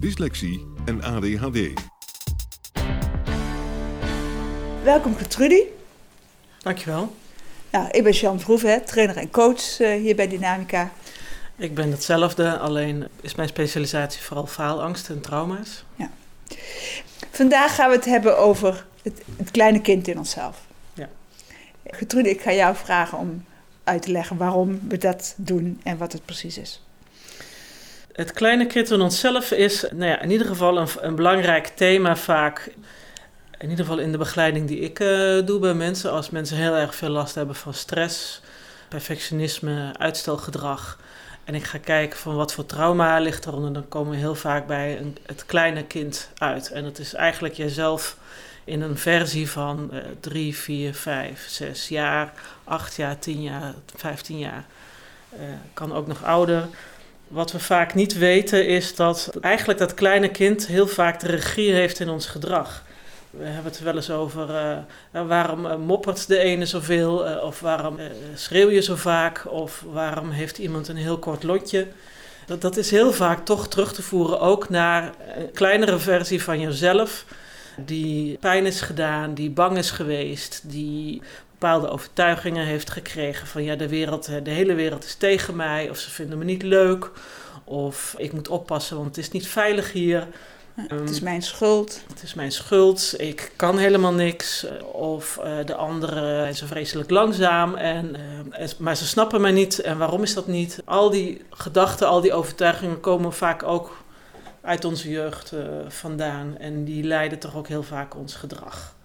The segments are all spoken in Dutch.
dyslexie en ADHD. Welkom Gertrudie. Dankjewel. Nou, ik ben Jean Verhoeven, trainer en coach uh, hier bij Dynamica. Ik ben hetzelfde, alleen is mijn specialisatie vooral faalangst en trauma's. Ja. Vandaag gaan we het hebben over het, het kleine kind in onszelf. Ja. Gertrude, ik ga jou vragen om uit te leggen waarom we dat doen en wat het precies is. Het kleine kind in onszelf is nou ja, in ieder geval een, een, belangrijk thema vaak. In ieder geval in de begeleiding die ik uh, doe bij mensen. Als mensen heel erg veel last hebben van stress, perfectionisme, uitstelgedrag. En ik ga kijken van wat voor trauma ligt eronder. Dan komen we heel vaak bij een, het kleine kind uit. En dat is eigenlijk jezelf in een versie van uh, drie, vier, vijf, zes jaar, acht jaar, tien jaar, vijftien jaar. Uh, kan ook nog ouder. Wat we vaak niet weten is dat eigenlijk dat kleine kind heel vaak de regie heeft in ons gedrag. We hebben het wel eens over uh, waarom uh, moppert de ene zoveel, uh, of waarom schreeuw je zo vaak, of waarom heeft iemand een heel kort lotje. Dat is heel vaak toch terug te voeren ook naar een kleinere versie van jezelf, die pijn is gedaan, die bang is geweest, die bepaalde overtuigingen heeft gekregen van ja, de, wereld, de hele wereld is tegen mij, of ze vinden me niet leuk, of ik moet oppassen, want het is niet veilig hier. het is mijn schuld. Het is mijn schuld. Ik kan helemaal niks. Of uh, de anderen zijn vreselijk langzaam. En, uh, maar ze snappen mij niet. En waarom is dat niet? Al die gedachten, al die overtuigingen komen vaak ook uit onze jeugd uh, vandaan. En die leiden toch ook heel vaak ons gedrag.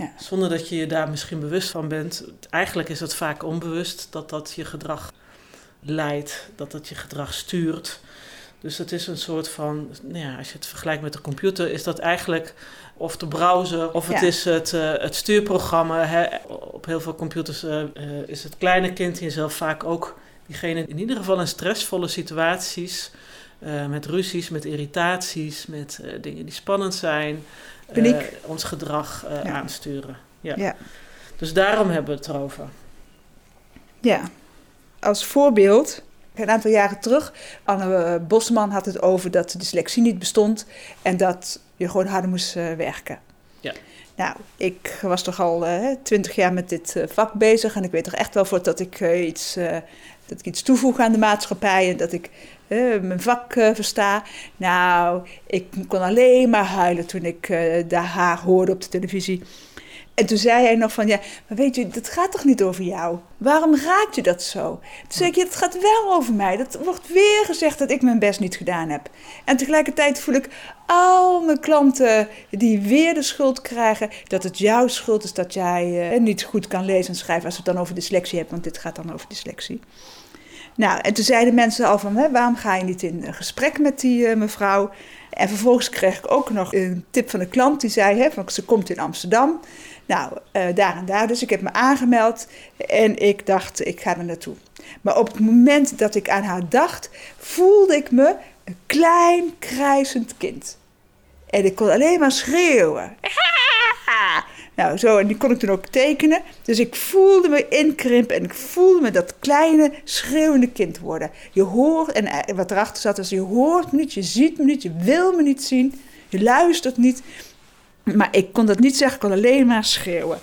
Ja. Zonder dat je je daar misschien bewust van bent. Eigenlijk is het vaak onbewust dat dat je gedrag leidt, dat dat je gedrag stuurt. Dus het is een soort van, nou ja, als je het vergelijkt met de computer, is dat eigenlijk of de browser of het is het, uh, het stuurprogramma. Hè. Op heel veel computers uh, is het kleine kind in jezelf vaak ook diegene in ieder geval in stressvolle situaties, uh, met ruzies, met irritaties, met dingen die spannend zijn, ons gedrag ja. aansturen. Ja. ja. Dus daarom hebben we het erover. Ja, als voorbeeld een aantal jaren terug, Anne eh, Bosman had het over dat de dyslexie niet bestond en dat je gewoon harder moest uh, werken. Ja. Nou, ik was toch al eh, twintig jaar met dit vak bezig en ik weet toch echt wel voor dat ik, iets, dat ik iets toevoeg aan de maatschappij en dat ik mijn vak versta. Nou, ik kon alleen maar huilen toen ik daar haar hoorde op de televisie. En toen zei hij nog van, ja, maar weet je, dat gaat toch niet over jou? Waarom raakt je dat zo? Toen zei ik, het gaat wel over mij. Dat wordt weer gezegd dat ik mijn best niet gedaan heb. En tegelijkertijd voel ik al mijn klanten die weer de schuld krijgen... dat het jouw schuld is dat jij uh, niet goed kan lezen en schrijven... als het dan over dyslexie hebben, want dit gaat dan over dyslexie. Nou, en toen zeiden mensen al van, hè, waarom ga je niet in gesprek met die uh, mevrouw... En vervolgens kreeg ik ook nog een tip van een klant die zei: hè, van, ze komt in Amsterdam. Nou, uh, daar en daar. Dus ik heb me aangemeld en ik dacht, ik ga er naartoe. Maar op het moment dat ik aan haar dacht, voelde ik me een klein krijzend kind. En ik kon alleen maar schreeuwen. Nou, zo, en die kon ik toen ook tekenen. Dus ik voelde me inkrimpen en ik voelde me dat kleine, schreeuwende kind worden. Je hoort, en eh, wat erachter zat, is je hoort me niet, je ziet me niet, je wil me niet zien, je luistert niet. Maar ik kon dat niet zeggen, ik kon alleen maar schreeuwen.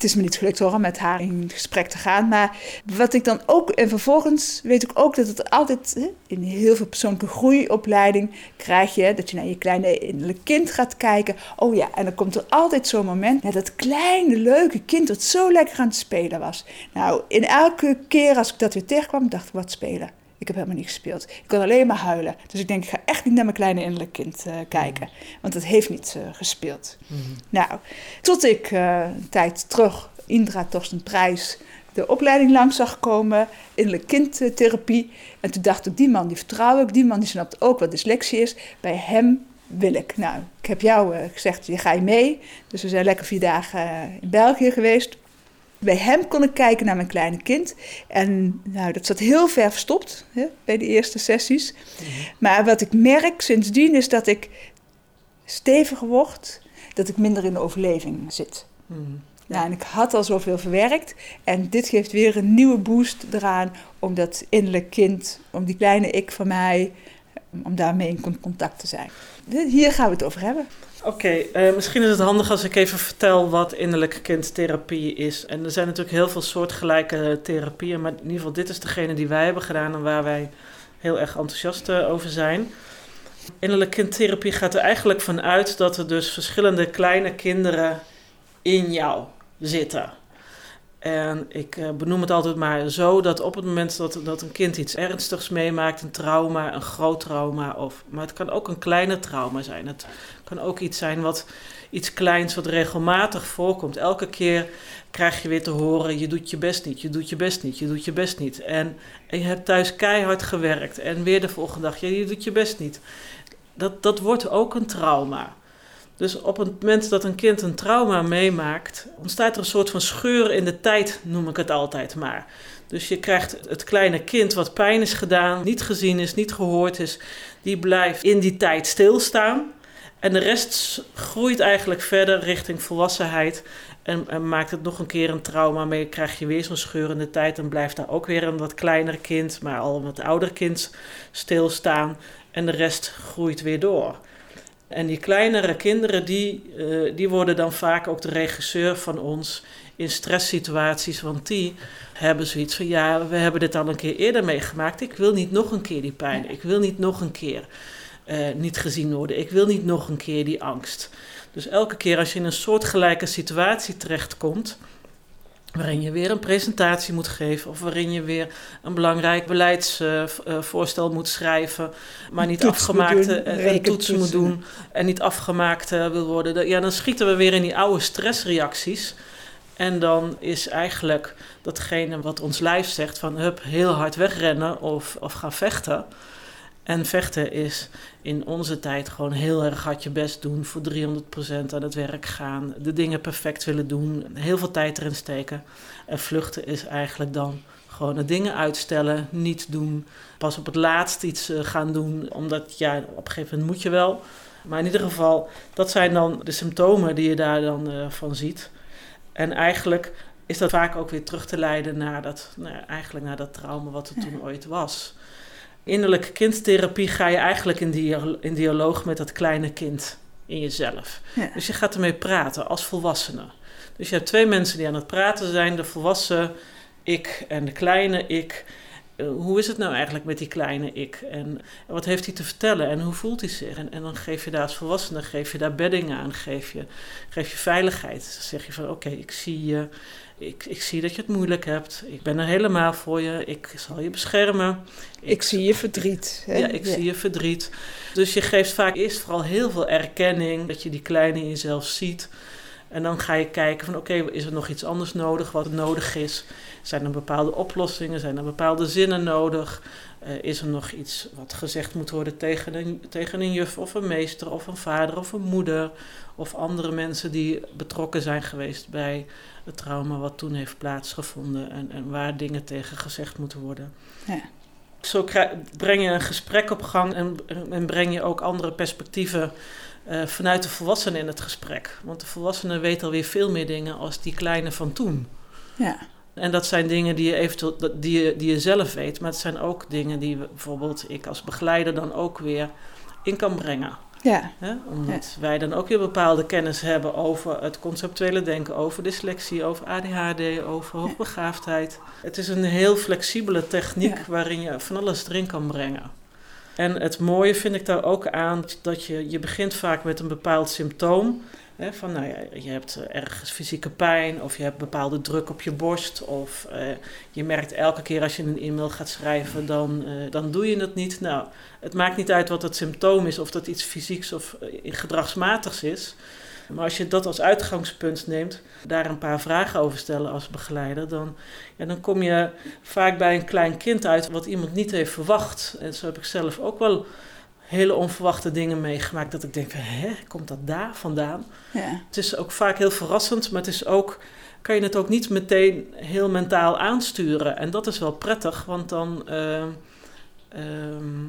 Het is me niet gelukt hoor, om met haar in gesprek te gaan. Maar wat ik dan ook, en vervolgens weet ik ook dat het altijd in heel veel persoonlijke groeiopleiding krijg je dat je naar je kleine innerlijk kind gaat kijken. Oh ja, en dan komt er altijd zo'n moment met dat kleine leuke kind dat zo lekker aan het spelen was. Nou, in elke keer als ik dat weer tegenkwam, dacht ik wat spelen. Ik heb helemaal niet gespeeld. Ik kon alleen maar huilen. Dus ik denk, ik ga echt niet naar mijn kleine innerlijk kind uh, kijken. Want het heeft niet uh, gespeeld. Mm -hmm. Nou, tot ik uh, een tijd terug Indra Torsten Prijs de opleiding langs zag komen, innerlijk kindtherapie. En toen dacht ik, die man die vertrouw ik, die man die snapt ook wat dyslexie is. Bij hem wil ik. Nou, ik heb jou gezegd, je ga je mee. Dus we zijn lekker vier dagen in België geweest. Bij hem kon ik kijken naar mijn kleine kind. En nou, dat zat heel ver verstopt hè, bij de eerste sessies. Mm -hmm. Maar wat ik merk sindsdien is dat ik steviger word, dat ik minder in de overleving zit. Mm -hmm. Nou, en ik had al zoveel verwerkt. En dit geeft weer een nieuwe boost eraan om dat innerlijk kind, om die kleine ik van mij, om daarmee in contact te zijn. Hier gaan we het over hebben. Oké, uh, misschien is het handig als ik even vertel wat innerlijke kindtherapie is. En er zijn natuurlijk heel veel soortgelijke therapieën, maar in ieder geval dit is degene die wij hebben gedaan en waar wij heel erg enthousiast over zijn. Innerlijke kindtherapie gaat er eigenlijk vanuit dat er dus verschillende kleine kinderen in jou zitten. En ik uh, benoem het altijd maar zo dat op het moment dat, dat een kind iets ernstigs meemaakt, een trauma, een groot trauma, of, maar het kan ook een kleine trauma zijn. Het kan ook iets zijn wat iets kleins wat regelmatig voorkomt. Elke keer krijg je weer te horen: je doet je best niet, je doet je best niet, je doet je best niet. En, je hebt thuis keihard gewerkt en weer de volgende dag: je doet je best niet. Dat, dat wordt ook een trauma. Dus op het moment dat een kind een trauma meemaakt, ontstaat er een soort van scheur in de tijd, noem ik het altijd maar. Dus je krijgt het kleine kind wat pijn is gedaan, niet gezien is, niet gehoord is, die blijft in die tijd stilstaan. En de rest groeit eigenlijk verder richting volwassenheid. En, en, maakt het nog een keer een trauma mee. Krijg je weer zo'n scheur in de tijd. En blijft daar ook weer een wat kleiner kind, maar al een wat ouder kind stilstaan. En de rest groeit weer door. En die kleinere kinderen, die, uh, die worden dan vaak ook de regisseur van ons in stresssituaties. Want die hebben zoiets van, ja, we hebben dit al een keer eerder meegemaakt. Ik wil niet nog een keer die pijn. Ik wil niet nog een keer uh, niet gezien worden. Ik wil niet nog een keer die angst. Dus elke keer als je in een soortgelijke situatie terechtkomt, waarin je weer een presentatie moet geven of waarin je weer een belangrijk beleidsvoorstel uh, moet schrijven, maar niet afgemaakte een toets moet doen en niet afgemaakt uh, wil worden. Ja, dan schieten we weer in die oude stressreacties. En dan is eigenlijk datgene wat ons lijf zegt van hup, heel hard wegrennen of, of gaan vechten. En vechten is in onze tijd gewoon heel erg hard je best doen, voor 300% aan het werk gaan, de dingen perfect willen doen, heel veel tijd erin steken. En vluchten is eigenlijk dan gewoon de dingen uitstellen, niet doen, pas op het laatst iets gaan doen, omdat ja, op een gegeven moment moet je wel. Maar in ieder geval, dat zijn dan de symptomen die je daar dan uh, van ziet. En eigenlijk is dat vaak ook weer terug te leiden naar dat, nou, eigenlijk naar dat trauma wat er toen ooit was innerlijke kindtherapie ga je eigenlijk in, in dialoog met dat kleine kind in jezelf. Ja. Dus je gaat ermee praten als volwassene. Dus je hebt twee mensen die aan het praten zijn: de volwassen ik en de kleine ik. Uh, hoe is het nou eigenlijk met die kleine ik? En wat heeft hij te vertellen en hoe voelt hij zich? En, en dan geef je daar als volwassene geef je daar bedding aan, geef je, geef je veiligheid. Dan zeg je van oké, okay, ik zie je ik, ik zie dat je het moeilijk hebt. Ik ben er helemaal voor je. Ik zal je beschermen. Ik, ik zie je verdriet. Hè? Ja, ik ja. zie je verdriet. Dus je geeft vaak eerst vooral heel veel erkenning. Dat je die kleine in jezelf ziet. En dan ga je kijken van oké, okay, is er nog iets anders nodig wat nodig is? Zijn er bepaalde oplossingen? Zijn er bepaalde zinnen nodig? Uh, is er nog iets wat gezegd moet worden tegen een, tegen een juf of een meester of een vader of een moeder of andere mensen die betrokken zijn geweest bij het trauma wat toen heeft plaatsgevonden en, en waar dingen tegen gezegd moeten worden. Ja. Zo breng je een gesprek op gang en, en breng je ook andere perspectieven uh, vanuit de volwassenen in het gesprek. Want de volwassenen weten alweer veel meer dingen als die kleine van toen. Ja. En dat zijn dingen die je eventueel die je, die je zelf weet, maar het zijn ook dingen die we, bijvoorbeeld ik als begeleider dan ook weer in kan brengen. Ja. Omdat wij dan ook weer bepaalde kennis hebben over het conceptuele denken, over dyslexie, over ADHD, over hoogbegaafdheid. Het is een heel flexibele techniek Ja. waarin je van alles erin kan brengen. En het mooie vind ik daar ook aan dat je, je begint vaak met een bepaald symptoom. Van nou ja, je hebt eh, ergens fysieke pijn of je hebt bepaalde druk op je borst. Of eh, je merkt elke keer als je een e-mail gaat schrijven, dan, eh, dan doe je het niet. Nou, het maakt niet uit wat het symptoom is, of dat iets fysieks of gedragsmatigs is. Maar als je dat als uitgangspunt neemt, daar een paar vragen over stellen als begeleider, dan, ja, dan kom je vaak bij een klein kind uit wat iemand niet heeft verwacht. En zo heb ik zelf ook wel hele onverwachte dingen meegemaakt. Dat ik denk van, hè, komt dat daar vandaan? Ja. Het is ook vaak heel verrassend, maar het is ook, kan je het ook niet meteen heel mentaal aansturen. En dat is wel prettig, want dan... ehm, ehm,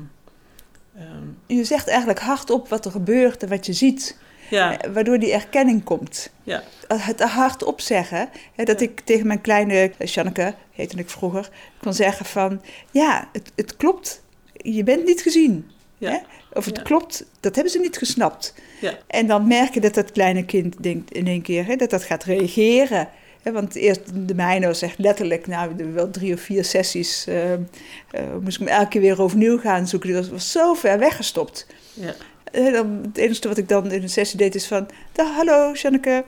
ehm, Je zegt eigenlijk hardop wat er gebeurt en wat je ziet. ja, eh, Waardoor die erkenning komt. ja, Het hardop zeggen. Hè, dat Ja. ik tegen mijn kleine eh, Janneke, heette ik vroeger, kon zeggen van... Ja, het, het klopt. Je bent niet gezien. Hè? Of het klopt, dat hebben ze niet gesnapt. Ja. En dan merk je dat dat kleine kind denkt in één keer hè, dat dat gaat reageren. Hè, want eerst de mijne was echt letterlijk, nou, wel drie of vier sessies, eh, eh, moest ik me elke keer weer overnieuw gaan zoeken. Die was, was zo ver weggestopt. ja, Eh, dan, het enige wat ik dan in een sessie deed is van, hallo Janneke,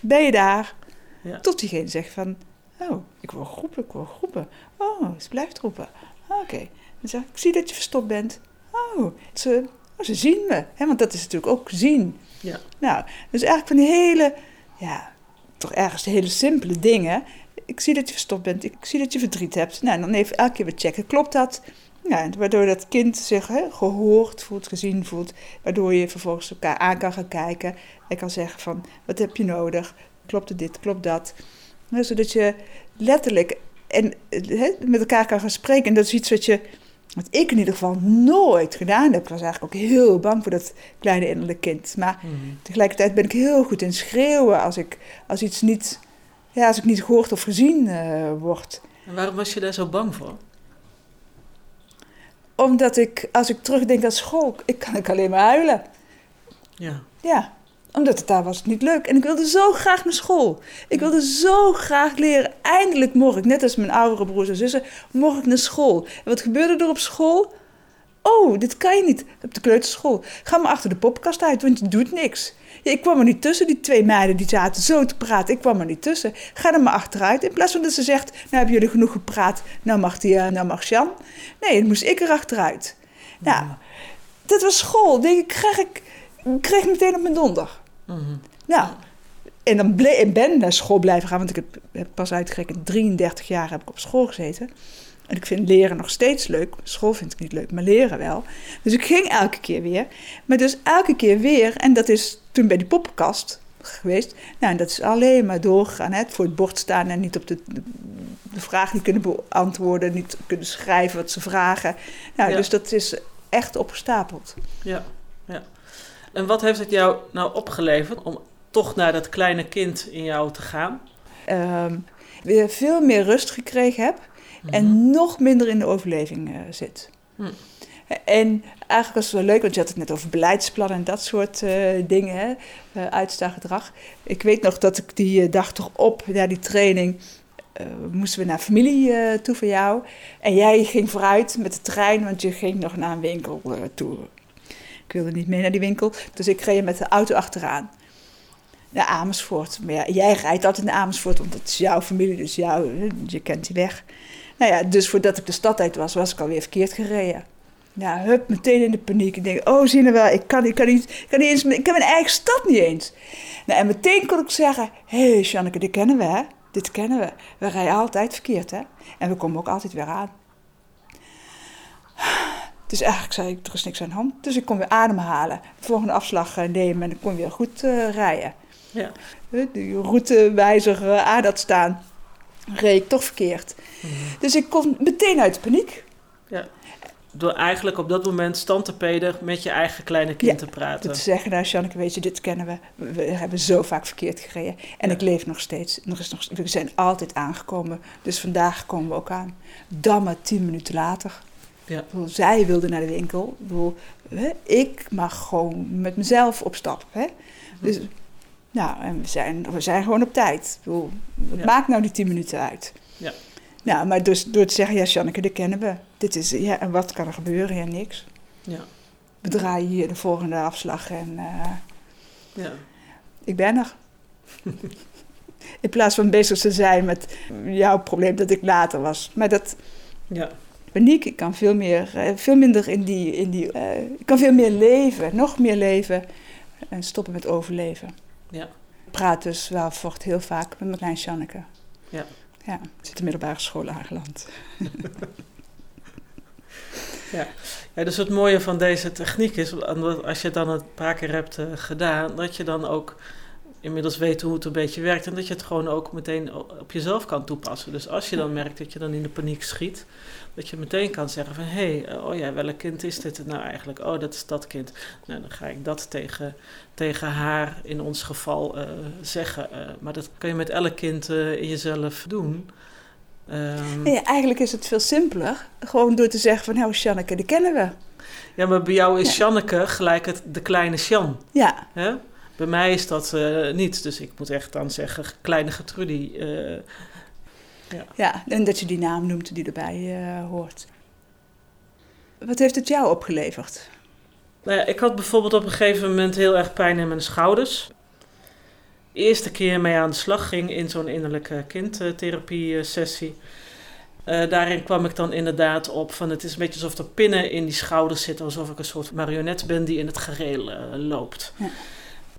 ben je daar? Ja. Tot diegene zegt van, oh, ik wil groepen, ik wil groepen. Oh, ze blijft roepen. Oké. Dan zeg ik, ik zie dat je verstopt bent. Oh, ze, oh, ze zien me. Hè, want dat is natuurlijk ook zien. Ja. Nou, dus eigenlijk van die hele, ja, toch ergens hele simpele dingen. Ik zie dat je verstopt bent, ik zie dat je verdriet hebt. Nou, en dan even elke keer weer checken, klopt dat? Ja, waardoor dat kind zich hè, gehoord voelt, gezien voelt. Waardoor je vervolgens elkaar aan kan gaan kijken. En kan zeggen van, wat heb je nodig? Klopt het dit, klopt dat? Hè, zodat je letterlijk en, hè, met elkaar kan gaan spreken. En dat is iets wat, je, wat ik in ieder geval nooit gedaan heb. Ik was eigenlijk ook heel bang voor dat kleine innerlijke kind. Maar mhm, tegelijkertijd ben ik heel goed in schreeuwen als, ik, als iets niet, ja, als ik niet gehoord of gezien eh, word. En waarom was je daar zo bang voor? Omdat ik, als ik terugdenk aan school, ik kan ik alleen maar huilen. Ja, Ja, omdat het daar was niet leuk. En ik wilde zo graag naar school. Ik wilde zo graag leren. Eindelijk mocht ik, net als mijn oudere broers en zussen, mocht ik naar school. En wat gebeurde er op school? Oh, dit kan je niet op de kleuterschool. Ga maar achter de poppenkast uit, want je doet niks. Ja, ik kwam er niet tussen, die twee meiden die zaten zo te praten. Ik kwam er niet tussen. Ga er maar achteruit. In plaats van dat ze zegt, nou hebben jullie genoeg gepraat, nou mag, die, eh, nou mag Jan. Nee, dan moest ik er achteruit. Nou, dat was school. Denk ik, kreeg ik, kreeg meteen op mijn donder. Nou, en dan ble- en ben naar school blijven gaan, want ik heb, heb pas uitgerekend 33 jaar heb ik op school gezeten. En ik vind leren nog steeds leuk. School vind ik niet leuk, maar leren wel. Dus ik ging elke keer weer. Maar dus elke keer weer, en dat is toen bij die poppenkast geweest. Nou, en dat is alleen maar doorgegaan. Hè? Voor het bord staan en niet op de, de, de vraag niet kunnen beantwoorden, niet kunnen schrijven wat ze vragen. Nou, Ja. dus dat is echt opgestapeld. ja. En wat heeft het jou nou opgeleverd om toch naar dat kleine kind in jou te gaan? Ehm, weer veel meer rust gekregen heb. Mhm. en nog minder in de overleving eh, zit. Hm. En eigenlijk was het wel leuk, want je had het net over beleidsplannen en dat soort eh, dingen, hè, eh. Ik weet nog dat ik die dag toch op, na die training, moesten we naar familie toe van jou. En jij ging vooruit met de trein, want je ging nog naar een winkel toe. Ik wilde niet mee naar die winkel, dus ik reed met de auto achteraan. Naar Amersfoort. Maar ja, jij rijdt altijd naar Amersfoort, want het is jouw familie, dus jou, je kent die weg. Nou ja, dus voordat ik de stad uit was, was ik alweer verkeerd gereden. Ja, hup, meteen in de paniek. Ik denk, oh, zie je wel, ik kan, ik kan, niet, ik kan niet eens, ik ken mijn eigen stad niet eens. Nou, en meteen kon ik zeggen, hé, hey, Janneke, dit kennen we, hè? Dit kennen we. We rijden altijd verkeerd, hè? En we komen ook altijd weer aan. Dus eigenlijk zei ik, er is niks aan de hand. Dus ik kon weer ademhalen. De volgende afslag eh, nemen en dan kon weer goed eh, rijden. Ja. Eh, Die routewijzer aan dat staan, reed ik toch verkeerd. Mhm. Dus ik kon meteen uit de paniek. Door eigenlijk op dat moment stand te peden met je eigen kleine kind Ja, te praten. Te zeggen, nou Janneke, weet je, dit kennen we. We, we hebben zo vaak verkeerd gereden. En Ja. ik leef nog steeds. Nog is nog, we zijn altijd aangekomen. Dus vandaag komen we ook aan. Dan maar tien minuten later. Ja. Zij wilde naar de winkel. Ik mag gewoon met mezelf op stap. Hè? Mhm. Dus, nou, en we zijn, we zijn gewoon op tijd. Ik bedoel, het Ja. maakt nou die tien minuten uit. Ja. Nou, maar dus door te zeggen, ja, Janneke, dit kennen we. Dit is, ja, en wat kan er gebeuren? Ja, niks. Ja. We draaien hier de volgende afslag en eh, Ja. ik ben er. In plaats van bezig te zijn met jouw probleem dat ik later was. Maar dat Ja. Paniek, ik kan veel, meer, eh, veel minder in die... In die eh, ik kan veel meer leven, nog meer leven. En stoppen met overleven. Ja. Ik praat dus wel voort heel vaak met mijn klein Janneke. Ja. Ja, ik zit in de middelbare school Hageland. Ja, dus het mooie van deze techniek is, als je dan een paar keer hebt eh, gedaan, dat je dan ook inmiddels weet hoe het een beetje werkt en dat je het gewoon ook meteen op jezelf kan toepassen. Dus als je dan merkt dat je dan in de paniek schiet, dat je meteen kan zeggen van hé, hey, oh ja, welk kind is dit nou eigenlijk? Oh, dat is dat kind. Nou, dan ga ik dat tegen, tegen haar in ons geval eh, zeggen. Eh, maar dat kun je met elk kind eh, in jezelf doen. Nee, eigenlijk is het veel simpeler. Gewoon door te zeggen van, nou Janneke, die kennen we. Ja, maar bij jou is Ja. Janneke gelijk het, de kleine Sjan. Ja, Hè? Bij mij is dat eh, niet, dus ik moet echt dan zeggen, kleine Getrudie. eh, ja, en dat je die naam noemt die erbij eh, hoort. Wat heeft het jou opgeleverd? nou ja, ik had bijvoorbeeld op een gegeven moment heel erg pijn in mijn schouders. De eerste keer mee aan de slag ging in zo'n innerlijke kindtherapie-sessie. Daarin kwam ik dan inderdaad op van het is een beetje alsof er pinnen in die schouders zitten, alsof ik een soort marionet ben die in het gereel loopt. Ja.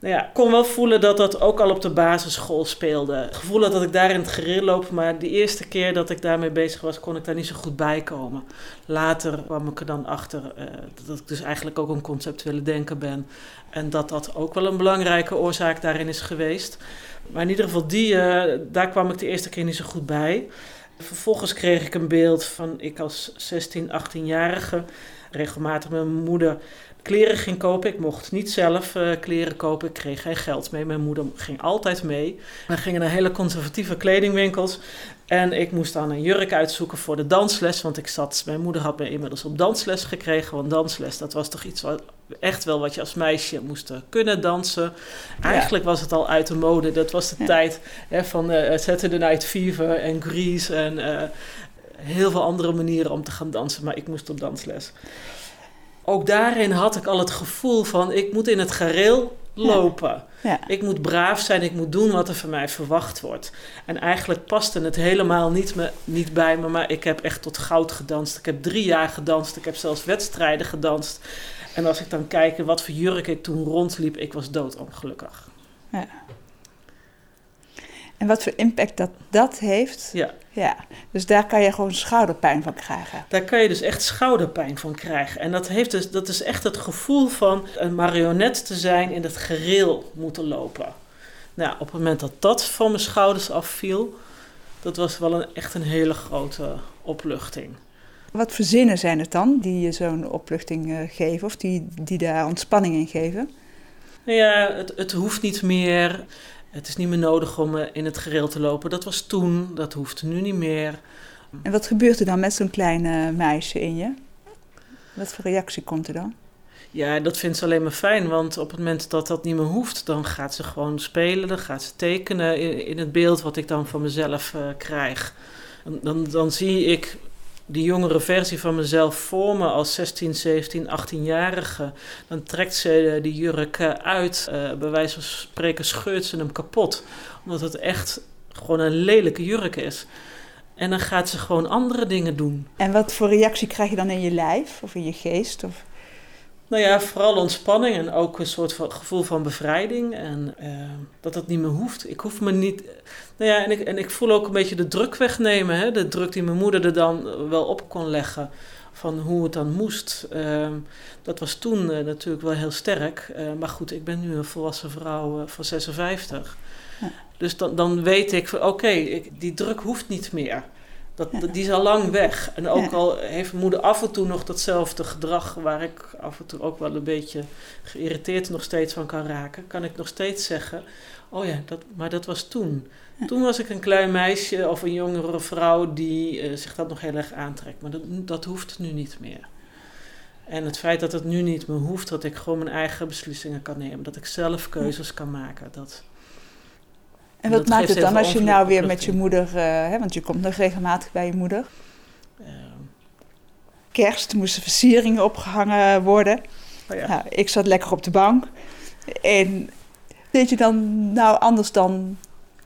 Nou ja, ik kon wel voelen dat dat ook al op de basisschool speelde. Het gevoel dat ik daar in het gereel loop, maar de eerste keer dat ik daarmee bezig was, kon ik daar niet zo goed bij komen. Later kwam ik er dan achter eh, dat ik dus eigenlijk ook een conceptuele denker ben. En dat dat ook wel een belangrijke oorzaak daarin is geweest. Maar in ieder geval, die, eh, daar kwam ik de eerste keer niet zo goed bij. Vervolgens kreeg ik een beeld van ik als 16, 18-jarige regelmatig mijn moeder kleren ging kopen. Ik mocht niet zelf eh, kleren kopen. Ik kreeg geen geld mee. Mijn moeder ging altijd mee. We gingen naar hele conservatieve kledingwinkels. En ik moest dan een jurk uitzoeken voor de dansles. Want ik zat, mijn moeder had me inmiddels op dansles gekregen. Want dansles, dat was toch iets wat echt wel wat je als meisje moest eh, kunnen dansen. Eigenlijk was het al uit de mode. Dat was de Ja. tijd hè, van eh Saturday Night Fever en Grease en heel veel andere manieren om te gaan dansen. Maar ik moest op dansles. Ook daarin had ik al het gevoel van ik moet in het gareel lopen. ja. Ik moet braaf zijn, ik moet doen wat er van mij verwacht wordt. En eigenlijk paste het helemaal niet, me, niet bij me, maar ik heb echt tot goud gedanst. Ik heb drie jaar gedanst, ik heb zelfs wedstrijden gedanst. En als ik dan kijk wat voor jurk ik toen rondliep, ik was doodongelukkig. En wat voor impact dat dat heeft. Ja. Ja, dus daar kan je gewoon schouderpijn van krijgen. Daar kan je dus echt schouderpijn van krijgen. En dat, heeft dus, dat is echt het gevoel van een marionet te zijn in het gereel moeten lopen. Nou, op het moment dat dat van mijn schouders afviel, dat was wel een, echt een hele grote opluchting. Wat voor zinnen zijn het dan die je zo'n opluchting eh, geven of die, die daar ontspanning in geven? Nou ja, het, het hoeft niet meer. Het is niet meer nodig om eh, in het gereel te lopen. Dat was toen, dat hoeft nu niet meer. En wat gebeurt er dan met zo'n klein eh, meisje in je? Wat voor reactie komt er dan? Ja, dat vindt ze alleen maar fijn, want op het moment dat dat niet meer hoeft, dan gaat ze gewoon spelen, dan gaat ze tekenen in, in het beeld wat ik dan van mezelf eh, krijg. Dan, dan zie ik die jongere versie van mezelf voor me als 16, 17, 18-jarige. Dan trekt ze eh, die jurk eh, uit, eh, bij wijze van spreken scheurt ze hem kapot, omdat het echt gewoon een lelijke jurk is. En dan gaat ze gewoon andere dingen doen. En wat voor reactie krijg je dan in je lijf of in je geest? Of... Nou ja, vooral ontspanning en ook een soort van gevoel van bevrijding. En eh, dat het niet meer hoeft. Ik hoef me niet. Nou ja, en ik, en ik voel ook een beetje de druk wegnemen. Hè? De druk die mijn moeder er dan wel op kon leggen. Van hoe het dan moest. Ehm, dat was toen eh, natuurlijk wel heel sterk. Eh, maar goed, ik ben nu een volwassen vrouw van 56. Ja. Dus dan, dan weet ik van oké, die druk hoeft niet meer. Dat, Die is al lang weg. En ook al heeft moeder af en toe nog datzelfde gedrag, waar ik af en toe ook wel een beetje geïrriteerd nog steeds van kan raken, kan ik nog steeds zeggen: Oh ja, dat, maar dat was toen. Toen was ik een klein meisje of een jongere vrouw die eh, zich dat nog heel erg aantrekt. Maar dat, dat hoeft nu niet meer. En het feit dat het nu niet meer hoeft, dat ik gewoon mijn eigen beslissingen kan nemen, dat ik zelf keuzes kan maken. Dat, en wat maakt het dan als je nou weer met je moeder, uh, hè, want je komt nog regelmatig bij je moeder. Uh, Kerst moesten versieringen opgehangen worden. Oh ja. nou, ik zat lekker op de bank. En deed je dan nou anders dan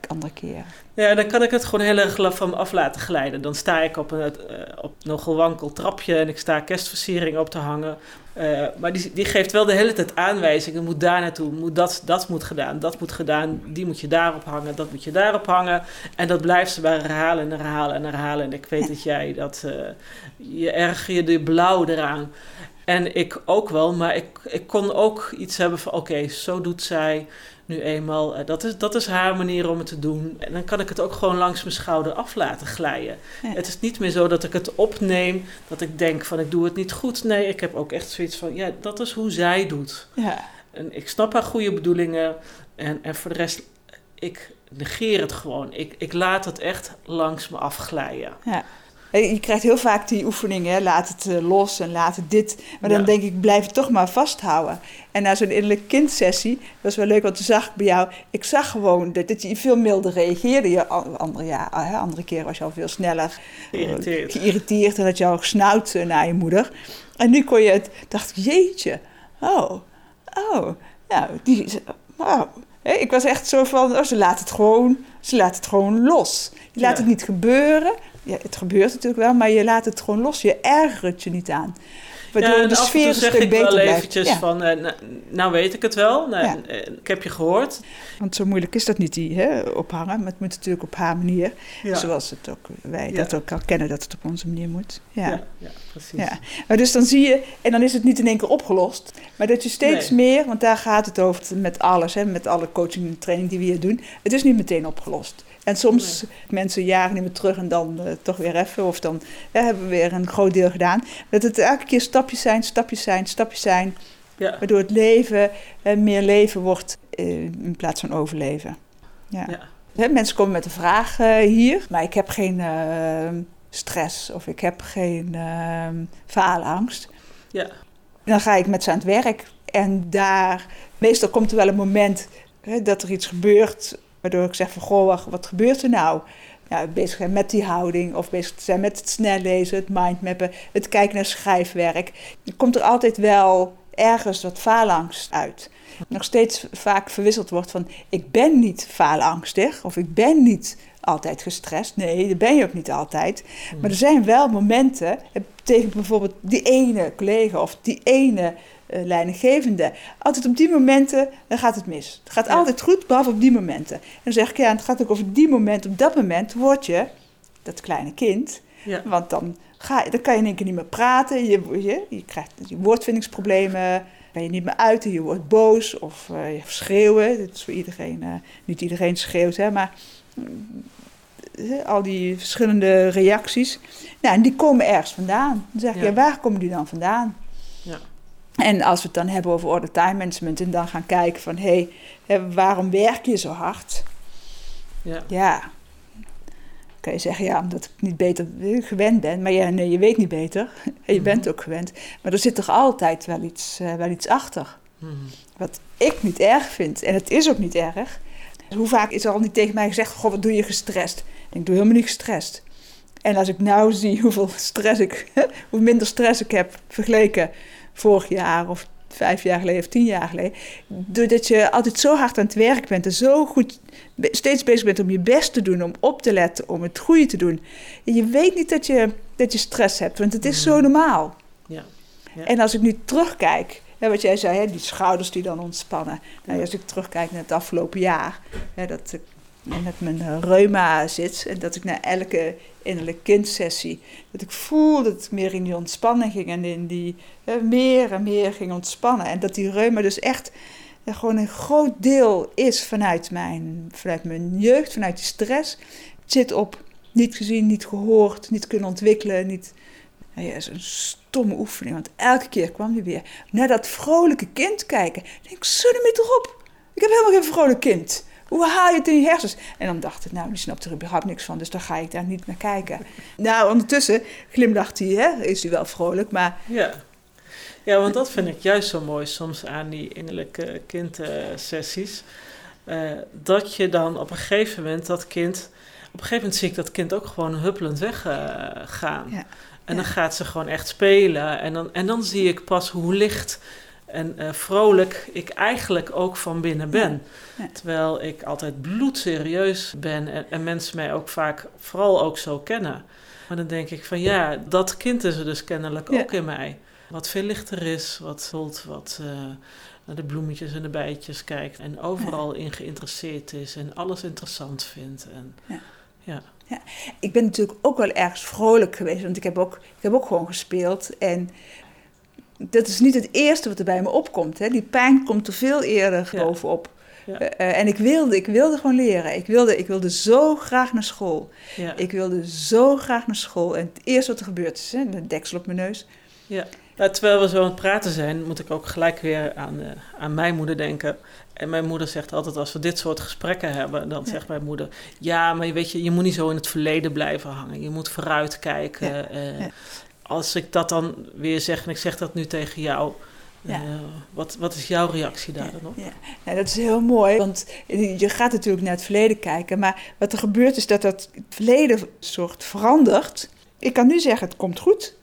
andere keer? Ja, dan kan ik het gewoon heel erg van me af laten glijden. Dan sta ik op een uh, op nogal wankel trapje en ik sta kerstversiering op te hangen. Uh, maar die, die geeft wel de hele tijd aanwijzingen. Moet daar naartoe, moet dat, dat moet gedaan, dat moet gedaan. Die moet je daarop hangen, dat moet je daarop hangen. En dat blijft ze maar herhalen en herhalen en herhalen. En ik weet dat jij dat, uh, je erger je de blauw eraan. En ik ook wel, maar ik, ik kon ook iets hebben van: oké, zo doet zij nu eenmaal. Uh, dat, is, dat is haar manier om het te doen. En dan kan ik het ook gewoon langs mijn schouder af laten glijden. Het is niet meer zo dat ik het opneem, dat ik denk van ik doe het niet goed. Nee, ik heb ook echt zoiets van: ja, dat is hoe zij doet. Ja. En ik snap haar goede bedoelingen. En, en voor de rest, ik negeer het gewoon. Ik, ik laat het echt langs me afglijden. Ja. Je krijgt heel vaak die oefeningen, laat het eh, los en laat het dit. Maar dan denk ik, blijf het toch maar vasthouden. En na zo'n innerlijke kindsessie, dat was wel leuk, want toen zag ik bij jou... Ik zag gewoon dat, dat je veel milder reageerde. Je, andere, ja, andere keer was je al veel sneller geïrriteerd, geïrriteerd en dat je al gesnauwd eh, naar je moeder. En nu kon je het, dacht ik, jeetje, oh, oh, nou, die, oh. Ik was echt zo van, oh, ze laat het gewoon, ze laat het gewoon los. Je laat het niet gebeuren, ja, het gebeurt natuurlijk wel, maar je laat het gewoon los. Je ergert je niet aan. Waardoor ja, de sfeer een zeg ik wel eventjes van, uh, nou weet ik het wel, nou, uh, ik heb je gehoord. Want zo moeilijk is dat niet, die hè, ophangen. Maar het moet natuurlijk op haar manier, zoals het ook, wij dat ook al kennen, dat het op onze manier moet. Ja, ja, precies. Ja. Maar dus dan zie je, en dan is het niet in één keer opgelost, maar dat je steeds meer, want daar gaat het over met alles, hè, met alle coaching en training die we hier doen, het is niet meteen opgelost. En soms mensen jaren niet meer terug en dan uh, toch weer even. Of dan hebben we weer een groot deel gedaan. Dat het elke keer stapjes zijn, stapjes zijn, stapjes zijn. Ja. Waardoor het leven uh, meer leven wordt uh, in plaats van overleven. Ja. ja. mensen komen met een vraag hier, maar ik heb geen stress of ik heb geen faalangst. Ja. Dan ga ik met ze aan het werk. En daar, meestal komt er wel een moment dat er iets gebeurt Waardoor ik zeg van, goh, wat, gebeurt er nou? Ja, bezig zijn met die houding of bezig zijn met het snel lezen, het mindmappen, het kijken naar schrijfwerk. Komt er altijd wel ergens wat faalangst uit. Nog steeds vaak verwisseld wordt van ik ben niet faalangstig of ik ben niet altijd gestrest. Nee, dat ben je ook niet altijd. Maar er zijn wel momenten tegen bijvoorbeeld die ene collega of die ene uh, leidinggevende. Altijd op die momenten, dan gaat het mis. Het gaat altijd goed, behalve op die momenten. En dan zeg ik, ja, het gaat ook over die moment. Op dat moment word je dat kleine kind. Ja. Want dan, ga, dan kan je in één keer niet meer praten. Je, je, je krijgt je woordvindingsproblemen. Ben je niet meer uit je wordt boos of uh, je schreeuwen. Dat is voor iedereen, uh, niet iedereen schreeuwt, hè, maar al die verschillende reacties. Nou, en die komen ergens vandaan. Dan zeg ik, ja. ja waar komen die dan vandaan? En als we het dan hebben over order time management en dan gaan kijken van hé, hey, waarom werk je zo hard? Ja. ja. Kan je zeggen, ja, omdat ik niet beter gewend ben. Maar ja, nee, je weet niet beter. En je bent mhm. ook gewend. Maar er zit toch altijd wel iets, uh, wel iets achter. Mhm. Wat ik niet erg vind. En het is ook niet erg. Hoe vaak is er al niet tegen mij gezegd: Goh, wat doe je gestrest? Ik doe helemaal niet gestrest. En als ik nou zie hoeveel stress ik, hoe minder stress ik heb vergeleken vorig jaar of vijf jaar geleden of tien jaar geleden. Doordat je altijd zo hard aan het werk bent en zo goed steeds bezig bent om je best te doen, om op te letten, om het goede te doen. En je weet niet dat je, dat je stress hebt, want het is zo mm. normaal. Ja. ja. En als ik nu terugkijk, hè, wat jij zei, hè, die schouders die dan ontspannen. Nou, als ik terugkijk naar het afgelopen jaar, hè, dat ik met mijn reuma zit en dat ik na elke innerlijke kindsessie. Dat ik voel dat ik meer in die ontspanning ging en in die meer en meer ging ontspannen. En dat die reuma dus echt gewoon een groot deel is vanuit mijn, vanuit mijn jeugd, vanuit die stress. Het zit op Niet gezien, niet gehoord, niet kunnen ontwikkelen. Niet... Nou ja, is een stomme oefening, want elke keer kwam hij weer naar dat vrolijke kind kijken. Ik denk, me erop. Ik heb helemaal geen vrolijk kind. Hoe haal je het in je hersens? En dan dacht ik, nou, die snapt er überhaupt niks van, dus dan ga ik daar niet naar kijken. Nou, ondertussen glimlacht hij, hè? is hij wel vrolijk, maar... Ja. ja, want dat vind ik juist zo mooi soms aan die innerlijke kindsessies. Uh, dat je dan op een gegeven moment dat kind... Op een gegeven moment zie ik dat kind ook gewoon huppelend weggaan. Uh, ja. En dan gaat ze gewoon echt spelen. En dan, en dan zie ik pas hoe licht en uh, vrolijk ik eigenlijk ook van binnen ben. Terwijl ik altijd bloedserieus ben en, en, mensen mij ook vaak vooral ook zo kennen. Maar dan denk ik van ja, dat kind is er dus kennelijk ook in mij. Wat veel lichter is, wat voelt, wat uh, naar de bloemetjes en de bijtjes kijkt. En overal in geïnteresseerd is en alles interessant vindt. En, ja. Ja, ik ben natuurlijk ook wel ergens vrolijk geweest, want ik heb ook, ik heb ook gewoon gespeeld. En dat is niet het eerste wat er bij me opkomt. Hè. Die pijn komt er veel eerder bovenop. Ja. Uh, en ik wilde, ik wilde gewoon leren. Ik wilde, ik wilde zo graag naar school. Ja. Ik wilde zo graag naar school. En het eerste wat er gebeurt is, hè, de deksel op mijn neus. Ja. Nou, terwijl we zo aan het praten zijn, moet ik ook gelijk weer aan, uh, aan mijn moeder denken. En mijn moeder zegt altijd, als we dit soort gesprekken hebben, dan zegt mijn moeder... Ja, maar weet je, je moet niet zo in het verleden blijven hangen. Je moet vooruit kijken. Ja. Uh, als ik dat dan weer zeg, en ik zeg dat nu tegen jou, ja. Uh, wat, wat is jouw reactie daar dan op? Ja. dat is heel mooi, want je gaat natuurlijk naar het verleden kijken, maar wat er gebeurt is dat dat verleden soort verandert. Ik kan nu zeggen, het komt goed.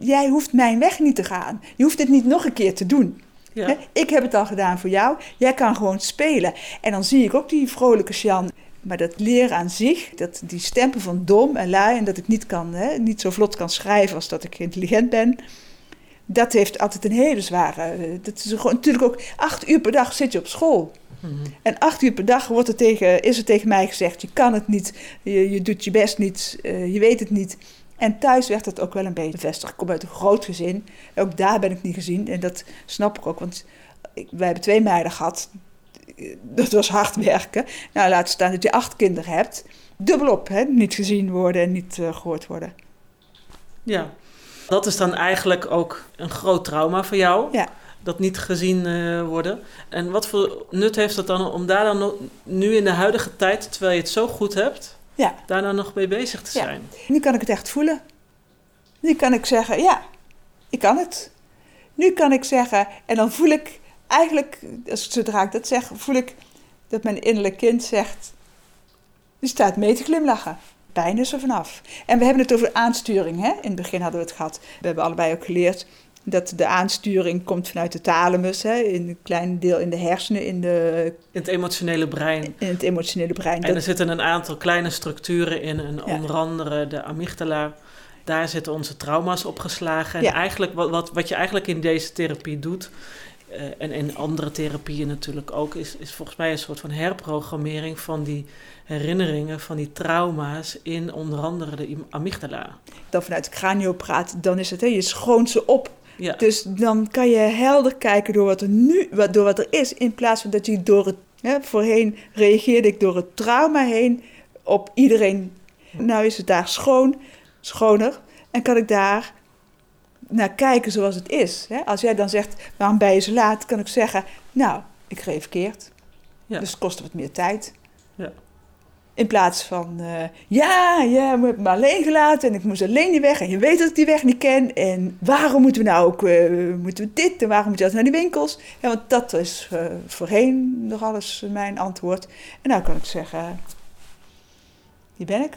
Jij hoeft mijn weg niet te gaan. Je hoeft het niet nog een keer te doen. Ja. Ik heb het al gedaan voor jou. Jij kan gewoon spelen. En dan zie ik ook die vrolijke Sjan maar dat leren aan zich, dat, die stempel van dom en lui en dat ik niet, kan, hè, niet zo vlot kan schrijven als dat ik intelligent ben, dat heeft altijd een hele zware. Eh, dat is gewoon, natuurlijk ook acht uur per dag zit je op school. Mhm. En acht uur per dag wordt er tegen, is er tegen mij gezegd: je kan het niet, je, je doet je best niet, uh, je weet het niet. En thuis werd dat ook wel een beetje bevestigd. Ik kom uit een groot gezin. Ook daar ben ik niet gezien. En dat snap ik ook, want ik, wij hebben twee meiden gehad dat was hard werken. Nou, laat staan dat je acht kinderen hebt. Dubbelop, hè? niet gezien worden en niet uh, gehoord worden. Ja, dat is dan eigenlijk ook een groot trauma voor jou. Ja. Dat niet gezien uh, worden. En wat voor nut heeft dat dan om daar dan nu in de huidige tijd, terwijl je het zo goed hebt, ja. daar dan nog mee bezig te zijn? Ja. Nu kan ik het echt voelen. Nu kan ik zeggen, ja, ik kan het. Nu kan ik zeggen, en dan voel ik eigenlijk, zodra ik dat zeg, voel ik dat mijn innerlijk kind zegt: die staat mee te glimlachen. Pijn is er vanaf. En we hebben het over aansturing. Hè? In het begin hadden we het gehad. We hebben allebei ook geleerd dat de aansturing komt vanuit de thalamus, hè, in een klein deel in de hersenen, in, de, in het emotionele brein. In het emotionele brein. En er zitten een aantal kleine structuren in, en onder andere de amygdala. Daar zitten onze trauma's opgeslagen. En ja. eigenlijk, wat, wat, wat je eigenlijk in deze therapie doet, uh, en in andere therapieën natuurlijk ook, is, is volgens mij een soort van herprogrammering van die herinneringen, van die trauma's in onder andere de amygdala. Dan vanuit de cranio praat, dan is het, hè, je schoont ze op. Ja. Dus dan kan je helder kijken door wat er nu, door wat er is, in plaats van dat je door het, hè, voorheen reageerde ik door het trauma heen op iedereen. Nou is het daar schoon, schoner, en kan ik daar naar kijken zoals het is. Hè? Als jij dan zegt, waarom ben je zo laat? Kan ik zeggen, nou, ik reed verkeerd. Ja. Dus het kostte wat meer tijd. Ja. In plaats van, uh, ja, ja, hebt me alleen gelaten en ik moest alleen die weg. En je weet dat ik die weg niet ken. En waarom moeten we nou ook, uh, moeten we dit en waarom moet je altijd naar die winkels? Ja, want dat is uh, voorheen nog alles mijn antwoord. En nou kan ik zeggen, hier ben ik.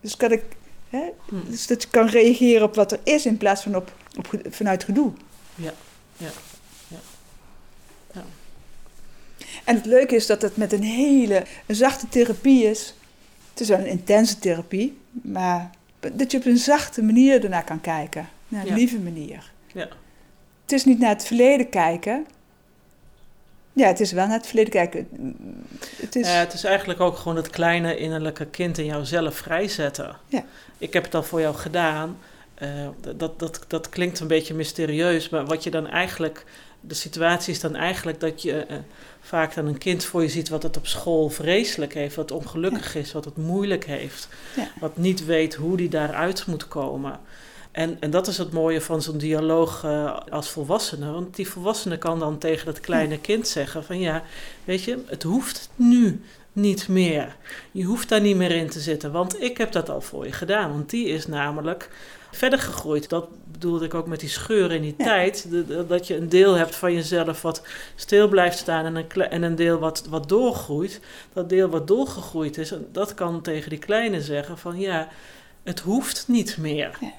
Dus kan ik, hè, hm. dus dat je kan reageren op wat er is in plaats van op op, vanuit gedoe. Ja, ja, ja, ja. En het leuke is dat het met een hele een zachte therapie is. Het is wel een intense therapie, maar dat je op een zachte manier ernaar kan kijken. Naar een lieve manier. Ja. Het is niet naar het verleden kijken. Ja, het is wel naar het verleden kijken. Het is... Ja, het is eigenlijk ook gewoon het kleine innerlijke kind in jouzelf vrijzetten. Ja. Ik heb het al voor jou gedaan. Uh, dat, dat, dat klinkt een beetje mysterieus, maar wat je dan eigenlijk de situatie is dan eigenlijk dat je uh, vaak dan een kind voor je ziet wat het op school vreselijk heeft, wat ongelukkig is, wat het moeilijk heeft, ja. wat niet weet hoe die daaruit moet komen. En, en dat is het mooie van zo'n dialoog uh, als volwassene. Want die volwassene kan dan tegen dat kleine kind zeggen: van ja, weet je, het hoeft nu niet meer. Je hoeft daar niet meer in te zitten, want ik heb dat al voor je gedaan. Want die is namelijk verder gegroeid. Dat bedoelde ik ook met die scheuren in die tijd. dat je een deel hebt van jezelf wat stil blijft staan en een, en een deel wat, wat doorgroeit. Dat deel wat doorgegroeid is, dat kan tegen die kleine zeggen van ja, het hoeft niet meer. Ja.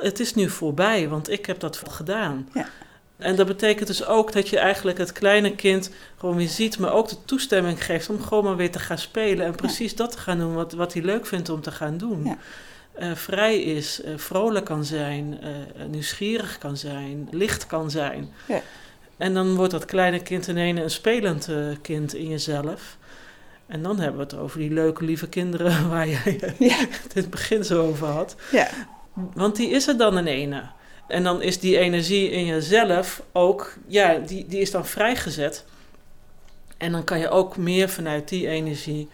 Het is nu voorbij, want ik heb dat gedaan. Ja. En dat betekent dus ook dat je eigenlijk het kleine kind gewoon weer ziet, maar ook de toestemming geeft om gewoon maar weer te gaan spelen en precies dat te gaan doen wat, wat hij leuk vindt om te gaan doen. Uh, vrij is, uh, vrolijk kan zijn, uh, nieuwsgierig kan zijn, licht kan zijn. Ja. En dan wordt dat kleine kind ineens een spelend kind in jezelf. En dan hebben we het over die leuke, lieve kinderen waar jij ja. het in het begin zo over had. Ja. Want die is er dan een ene. En dan is die energie in jezelf ook, ja, die, die is dan vrijgezet. En dan kan je ook meer vanuit die energie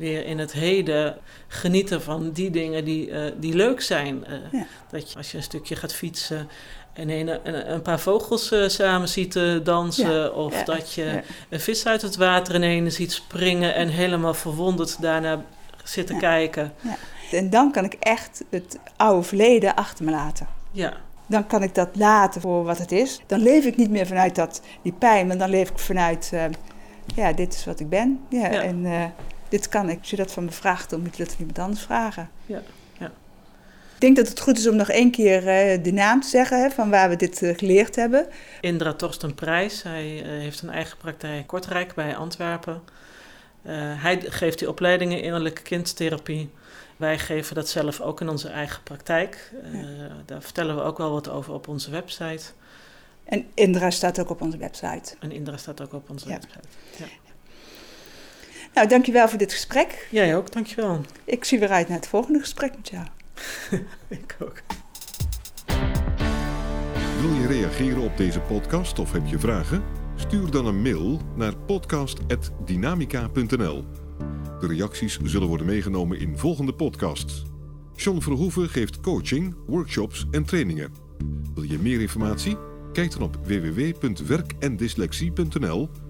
weer in het heden genieten van die dingen die, uh, die leuk zijn. Uh, Dat je als je een stukje gaat fietsen en een, een, een paar vogels uh, samen ziet dansen. of dat je een vis uit het water ineens ziet springen en helemaal verwonderd daarna zit te kijken. En dan kan ik echt het oude verleden achter me laten. Ja. Dan kan ik dat laten voor wat het is. Dan leef ik niet meer vanuit dat, die pijn, maar dan leef ik vanuit, ja, dit is wat ik ben. Ja, En dit kan ik. Als je dat van me vraagt, dan moet je dat van iemand anders vragen. Ja, ja. Ik denk dat het goed is om nog één keer uh, de naam te zeggen hè, van waar we dit uh, geleerd hebben. Indra Torsten Prijs. Hij uh, heeft een eigen praktijk Kortrijk bij Antwerpen. hij geeft die opleidingen innerlijke kindtherapie. Wij geven dat zelf ook in onze eigen praktijk. Ja. Daar vertellen we ook wel wat over op onze website. En Indra staat ook op onze website. En Indra staat ook op onze ja. website. Ja. Nou, dankjewel voor dit gesprek. Jij ook, dankjewel. Ik zie weer uit naar het volgende gesprek met jou. ik ook. Wil je reageren op deze podcast of heb je vragen? Stuur dan een mail naar podcast.dynamica.nl. De reacties zullen worden meegenomen in volgende podcasts. John Verhoeven geeft coaching, workshops en trainingen. Wil je meer informatie? Kijk dan op www.werkendyslexie.nl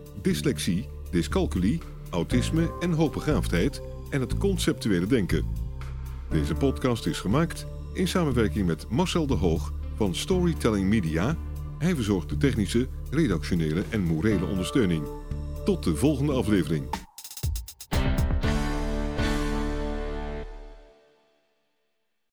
dyslexie, dyscalculie, autisme en hoogbegaafdheid en het conceptuele denken. Deze podcast is gemaakt in samenwerking met Marcel de Hoog van Storytelling Media. Hij verzorgt de technische, redactionele en morele ondersteuning. Tot de volgende aflevering.